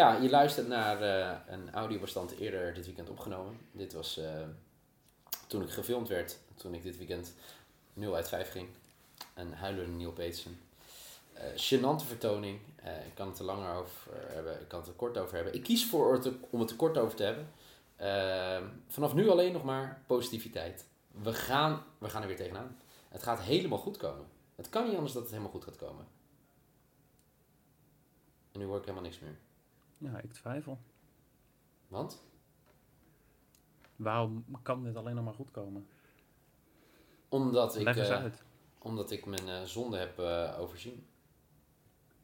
Ja, je luistert naar uh, een audiobestand eerder dit weekend opgenomen. Dit was uh, toen ik gefilmd werd, toen ik dit weekend 0 uit 5 ging. Een huilende Neil Petersen. Uh, gênante vertoning. ik kan het er langer over hebben, ik kan het er kort over hebben. Ik kies voor om het er kort over te hebben. vanaf nu alleen nog maar positiviteit. We gaan, we gaan er weer tegenaan. Het gaat helemaal goed komen. Het kan niet anders dat het helemaal goed gaat komen. En nu hoor ik helemaal niks meer. Ja, ik twijfel. Want? Waarom kan dit alleen nog maar goed komen? Omdat ik, Leg eens uh, uit. omdat ik mijn uh, zonde heb uh, overzien.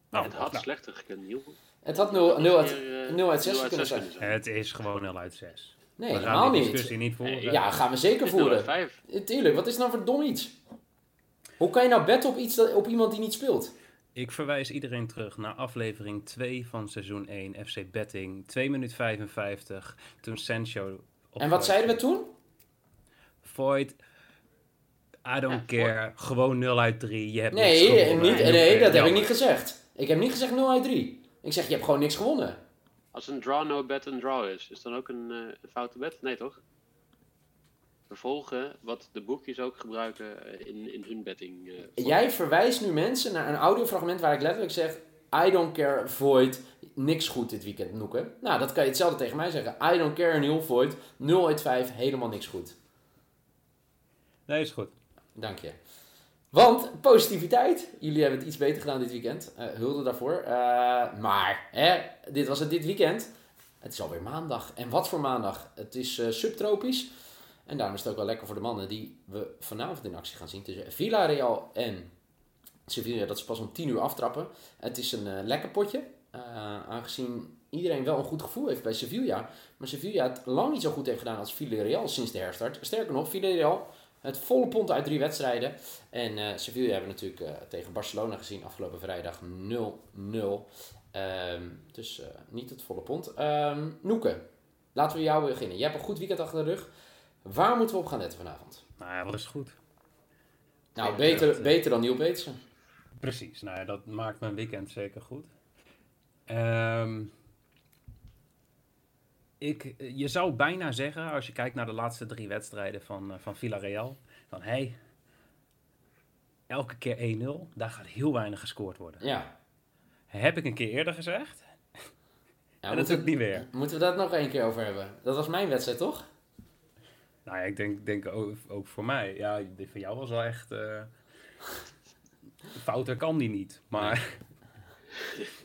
Nou, het had nou. slechter gekund, Niel. Het had 0 uit, 0 uit 6 kunnen zijn. Het is gewoon 0 uit 6. Nee, we helemaal niet. discussie niet voeren. Ja, gaan we zeker voeren. 5. Tuurlijk, wat is nou voor dom iets? Hoe kan je nou betten op, iets dat, op iemand die niet speelt? Ik verwijs iedereen terug naar aflevering 2 van seizoen 1, FC Betting, 2 minuut 55, toen Sancho... En wat zeiden we toen? Void, I don't ja, care, gewoon 0 uit 3, je hebt nee, niks gewonnen. Niet, nee, dat heb ik niet gezegd. Ik heb niet gezegd 0 uit 3. Ik zeg, je hebt gewoon niks gewonnen. Als een draw no bet een draw is, is dan ook een, uh, een foute bet? Nee, toch? Vervolgen wat de boekjes ook gebruiken eh, in, in hun betting. Uh, Jij verwijst nu mensen naar een audiofragment waar ik letterlijk zeg: I don't care, Void, niks goed dit weekend, Noeken. Nou, dat kan je hetzelfde tegen mij zeggen. I don't care, Neil Void, 0 uit 5, helemaal niks goed. Nee, is goed. Dank je. Want positiviteit. Jullie hebben het iets beter gedaan dit weekend. Uh, hulde daarvoor. Uh, maar, hè, dit was het dit weekend. Het is alweer maandag. En wat voor maandag? Het is uh, subtropisch. En daarom is het ook wel lekker voor de mannen die we vanavond in actie gaan zien. Tussen Villarreal en Sevilla, dat ze pas om 10 uur aftrappen. Het is een uh, lekker potje. Uh, aangezien iedereen wel een goed gevoel heeft bij Sevilla. Maar Sevilla het lang niet zo goed heeft gedaan als Villarreal sinds de herstart. Sterker nog, Villarreal het volle pond uit drie wedstrijden. En uh, Sevilla hebben we natuurlijk tegen Barcelona gezien afgelopen vrijdag 0-0. Um, dus niet het volle pond. Um, Noeke, laten we jou beginnen. Je hebt een goed weekend achter de rug. Waar moeten we op gaan letten vanavond? Nou ja, wat is goed? Nou, beter, dat, beter dan Neil Petersen. Precies, nou ja, dat maakt mijn weekend zeker goed. Um, ik, je zou bijna zeggen, als je kijkt naar de laatste drie wedstrijden van, uh, van Villarreal, van hé, hey, elke keer 1-0, daar gaat heel weinig gescoord worden. Ja. Heb ik een keer eerder gezegd. Ja, en dat doe ik niet meer. Moeten we dat nog één keer over hebben? Dat was mijn wedstrijd, toch? Nou ja, ik denk, denk ook, ook voor mij. Ja, dit van jou was wel echt... Uh, fouter kan die niet, maar...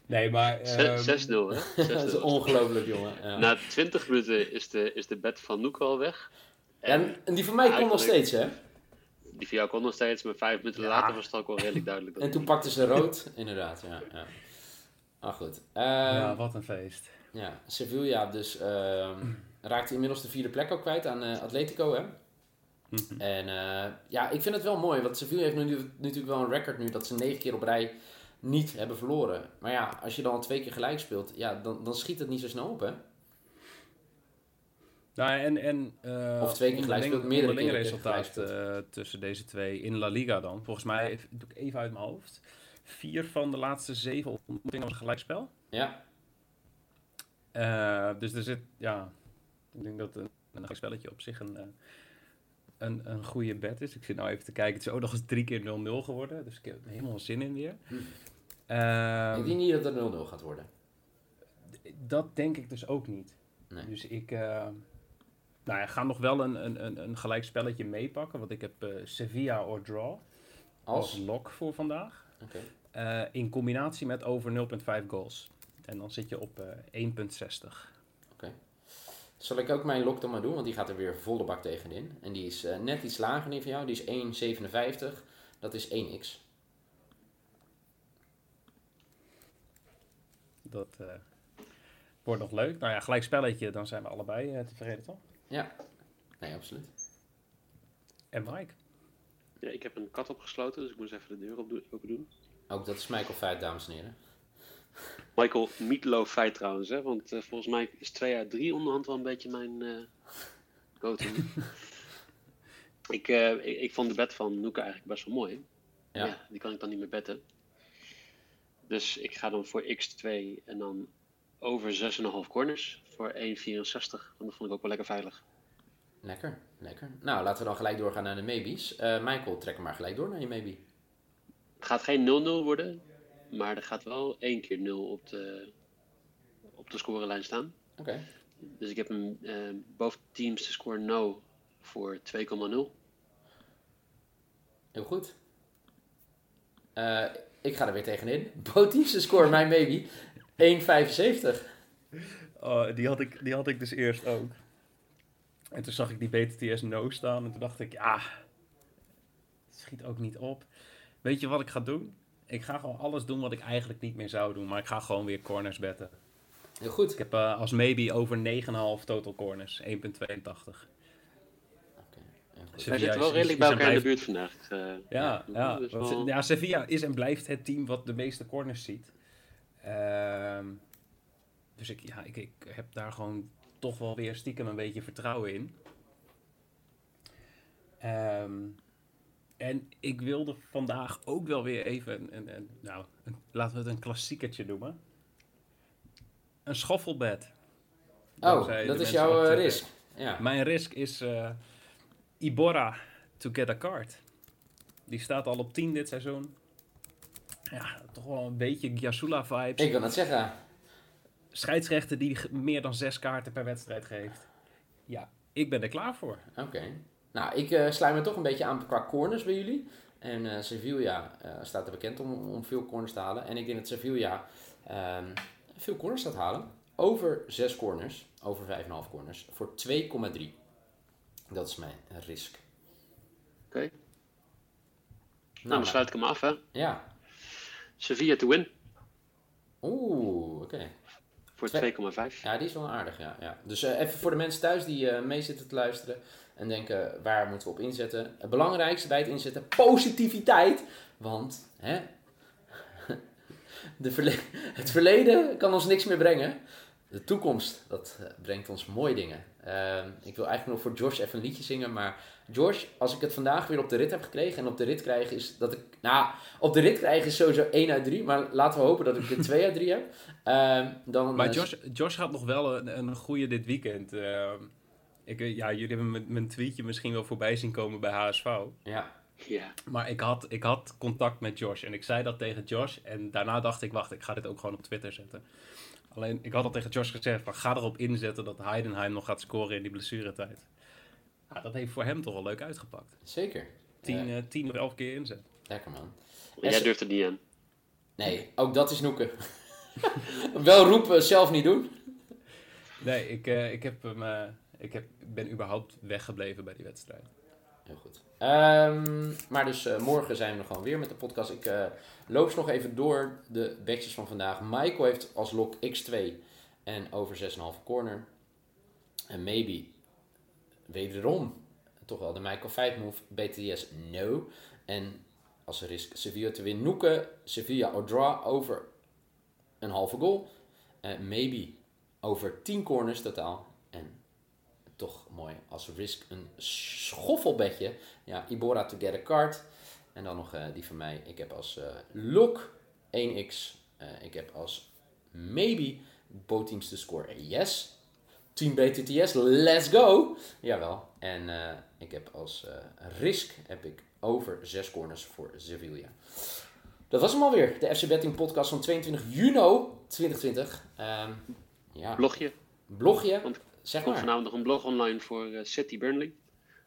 nee, maar... Um... 6-0, hè? 6-0. dat is ongelooflijk, jongen. Ja. Na 20 minuten is de, is de bed van Noek al weg. En, en die van mij kon nog steeds, hè? Die van jou kon nog steeds, maar vijf minuten ja. later was het ook wel redelijk duidelijk. en toen pakte ze rood, inderdaad, ja. ja. Ah, goed. Um, ja, wat een feest. Ja, Sevilla dus... Um, raakte inmiddels de vierde plek ook kwijt aan uh, Atletico. Hè? Mhm. En uh, ja, ik vind het wel mooi, want Sevilla heeft nu, natuurlijk wel een record nu dat ze negen keer op rij niet hebben verloren. Maar ja, als je dan twee keer gelijk speelt, ja, dan, dan schiet het niet zo snel op, hè? Nou, en, en, uh, of twee keer gelijk speelt, meerdere keer resultaat uh, tussen deze twee in La Liga dan. Volgens mij, doe ik even uit mijn hoofd, vier van de laatste zeven ontmoetingen was gelijkspel. Ja. Uh, dus er zit, ja, ik denk dat een, een spelletje op zich een, eh, een, een goede bet is. Ik zit nou even te kijken. Het is ook nog eens drie keer 0-0 geworden. Dus ik heb er helemaal zin in weer. Hm. Uh, ik denk niet dat het 0-0 gaat worden. Dat denk ik dus ook niet. Nee. Dus ik uh, nou ja, ga nog wel een, een, een, een gelijk spelletje meepakken. Want ik heb uh, Sevilla or draw. als lock voor vandaag. Oké. Eh, in combinatie met over 0,5 goals. En dan zit je op eh 1,60. Zal ik ook mijn lock dan maar doen, want die gaat er weer volle bak tegenin. En die is eh, net iets lager dan van jou, die is 1,57. Dat is 1x. Dat eh, wordt nog leuk. Nou ja, gelijk spelletje, dan zijn we allebei eh, tevreden, toch? Ja, nee, absoluut. En Mike? Ja, ik heb een kat opgesloten, dus ik moest even de deur open doen. Ook dat is Michael Feit, dames en heren. Michael Meatloaf feit trouwens, hè? want eh, volgens mij is 2 uit 3 onderhand wel een beetje mijn eh go-to. ik, eh, ik, ik vond de bed van Noeke eigenlijk best wel mooi. Ja. Ja. die kan ik dan niet meer betten. Dus ik ga dan voor x2 en dan over 6,5 corners voor 1,64. Want dat vond ik ook wel lekker veilig. Lekker, lekker. Nou, laten we dan gelijk doorgaan naar de maybes. Eh, Michael, trek hem maar gelijk door naar je maybe. Het gaat geen 0-0 worden, maar er gaat wel één keer 0 op de, op de scorelijn staan. Oké. Dus ik heb hem eh both teams to score no voor 2,0. Heel goed. Eh, ik ga er weer tegenin. Botiefse score, mijn maybe. 1,75. Oh, die, had ik, die had ik dus eerst ook. En toen zag ik die BTTS no staan en toen dacht ik, ja, het schiet ook niet op. Weet je wat ik ga doen? Ik ga gewoon alles doen wat ik eigenlijk niet meer zou doen, maar ik ga gewoon weer corners betten. Heel goed. Ik heb eh, als maybe over 9,5 total corners, 1,82. Oké, zitten wel redelijk bij elkaar in de buurt vandaag. eh. Ja, ja, dus want, wel- ja, Sevilla is en blijft het team wat de meeste corners ziet. Ehm, dus ik, ja, ik, ik heb daar gewoon toch wel weer stiekem een beetje vertrouwen in. Ehm, en ik wilde vandaag ook wel weer even, een, een, een- nou, een- laten we het een klassiekertje noemen. Een schoffelbed. Oh, dat is jouw eh, risk. Ja. Mijn risk is eh Iborra to get a card. Die staat al op 10 dit seizoen. Ja, toch wel een beetje Gyasula vibes. Ik wil het zeggen. Scheidsrechter die meer dan zes kaarten per wedstrijd geeft. Ja, ik ben er klaar voor. Oké. Nou, ik eh sluit me toch een beetje aan qua corners bij jullie. En eh, Sevilla eh, staat er bekend om, om veel corners te halen. En ik denk dat Sevilla ehm, veel corners gaat halen. Over 6 corners, over 5,5 corners, voor 2,3. Dat is mijn risk. Oké. Nou, Nou, dan sluit ik hem af, hè. ja. Sevilla to win Oeh, oké. voor Twee- 2,5. Ja, die is wel aardig, ja. ja. Dus eh, even voor de mensen thuis die eh, mee zitten te luisteren en denken, waar moeten we op inzetten? Het belangrijkste bij het inzetten, positiviteit. Want, hè, de verle- het verleden kan ons niks meer brengen. De toekomst, dat eh, brengt ons mooie dingen. Ehm, ik wil eigenlijk nog voor George even een liedje zingen, maar George, als ik het vandaag weer op de rit heb gekregen en op de rit krijgen is dat ik, nou, op de rit krijgen is sowieso 1 uit 3, maar laten we hopen dat ik er 2 uit 3 heb. Ehm, dan, Maar Josh, Josh had nog wel een, een goede dit weekend. Ehm, ik, ja, jullie hebben mijn, mijn tweetje misschien wel voorbij zien komen bij HSV. Ja, Ja. Maar ik had, ik had contact met Josh en ik zei dat tegen Josh. En daarna dacht ik, wacht, ik ga dit ook gewoon op Twitter zetten. Alleen, ik had al tegen Josh gezegd, van, ga erop inzetten dat Heidenheim nog gaat scoren in die blessuretijd. Ja, dat heeft voor hem toch wel leuk uitgepakt. zeker. 10 Eh, eh, 10 of 11 keer inzet. lekker man. Jij durft het niet aan. Nee, ook dat is noeken. Wel roepen, zelf niet doen. Nee, ik, eh, ik, heb hem, eh, ik heb, ben überhaupt weggebleven bij die wedstrijd. Heel goed. Ehm, maar dus eh, morgen zijn we gewoon weer met de podcast. Ik eh, loop nog even door de badges van vandaag. Michael heeft als lok x2 en over 6,5 corner. En maybe wederom toch wel de Michael 5 move. BTS no. En als risk Sevilla te winnen. Noeken, Sevilla draw over een halve goal. Eh, maybe over 10 corners totaal. En toch mooi als risk een schoffelbedje. Ja, Ibora to get a card. En dan nog eh, die van mij. Ik heb als eh look 1x. Eh, ik heb als maybe both to score yes. Team BTTS, let's go! Jawel. En ik heb als risk heb ik over 6 corners voor Sevilla. Dat was hem alweer. De FC Betting podcast van 22 juni 2020. Ehm, ja, Blogje. Blogje. Want Zeg Er komt maar. vanavond nog een blog online voor eh, City Burnley.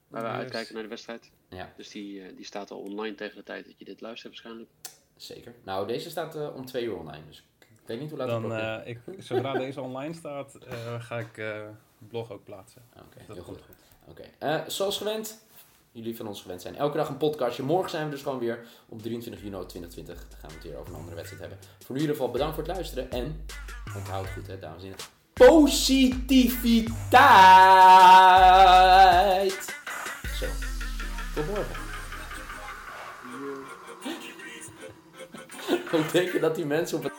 Waar we Yes. uitkijken naar de wedstrijd. Ja. Dus die, eh, die staat al online tegen de tijd dat je dit luistert waarschijnlijk. Zeker. Nou, deze staat eh, om twee uur online, dus ik weet niet hoe laat het Dan, is. eh, ik, zodra deze online staat, eh, ga ik eh blog ook plaatsen. Oké, Dat heel komt goed. Oké. Eh, zoals gewend, jullie van ons gewend zijn, elke dag een podcastje. Morgen zijn we dus gewoon weer op 23 juni 2020. Dan gaan we het weer over een andere wedstrijd hebben. Voor nu in ieder geval bedankt voor het luisteren. En, onthoud goed hè, dames en heren. Positiviteit! Zo. Tot morgen. Hoe denk je dat die mensen op het...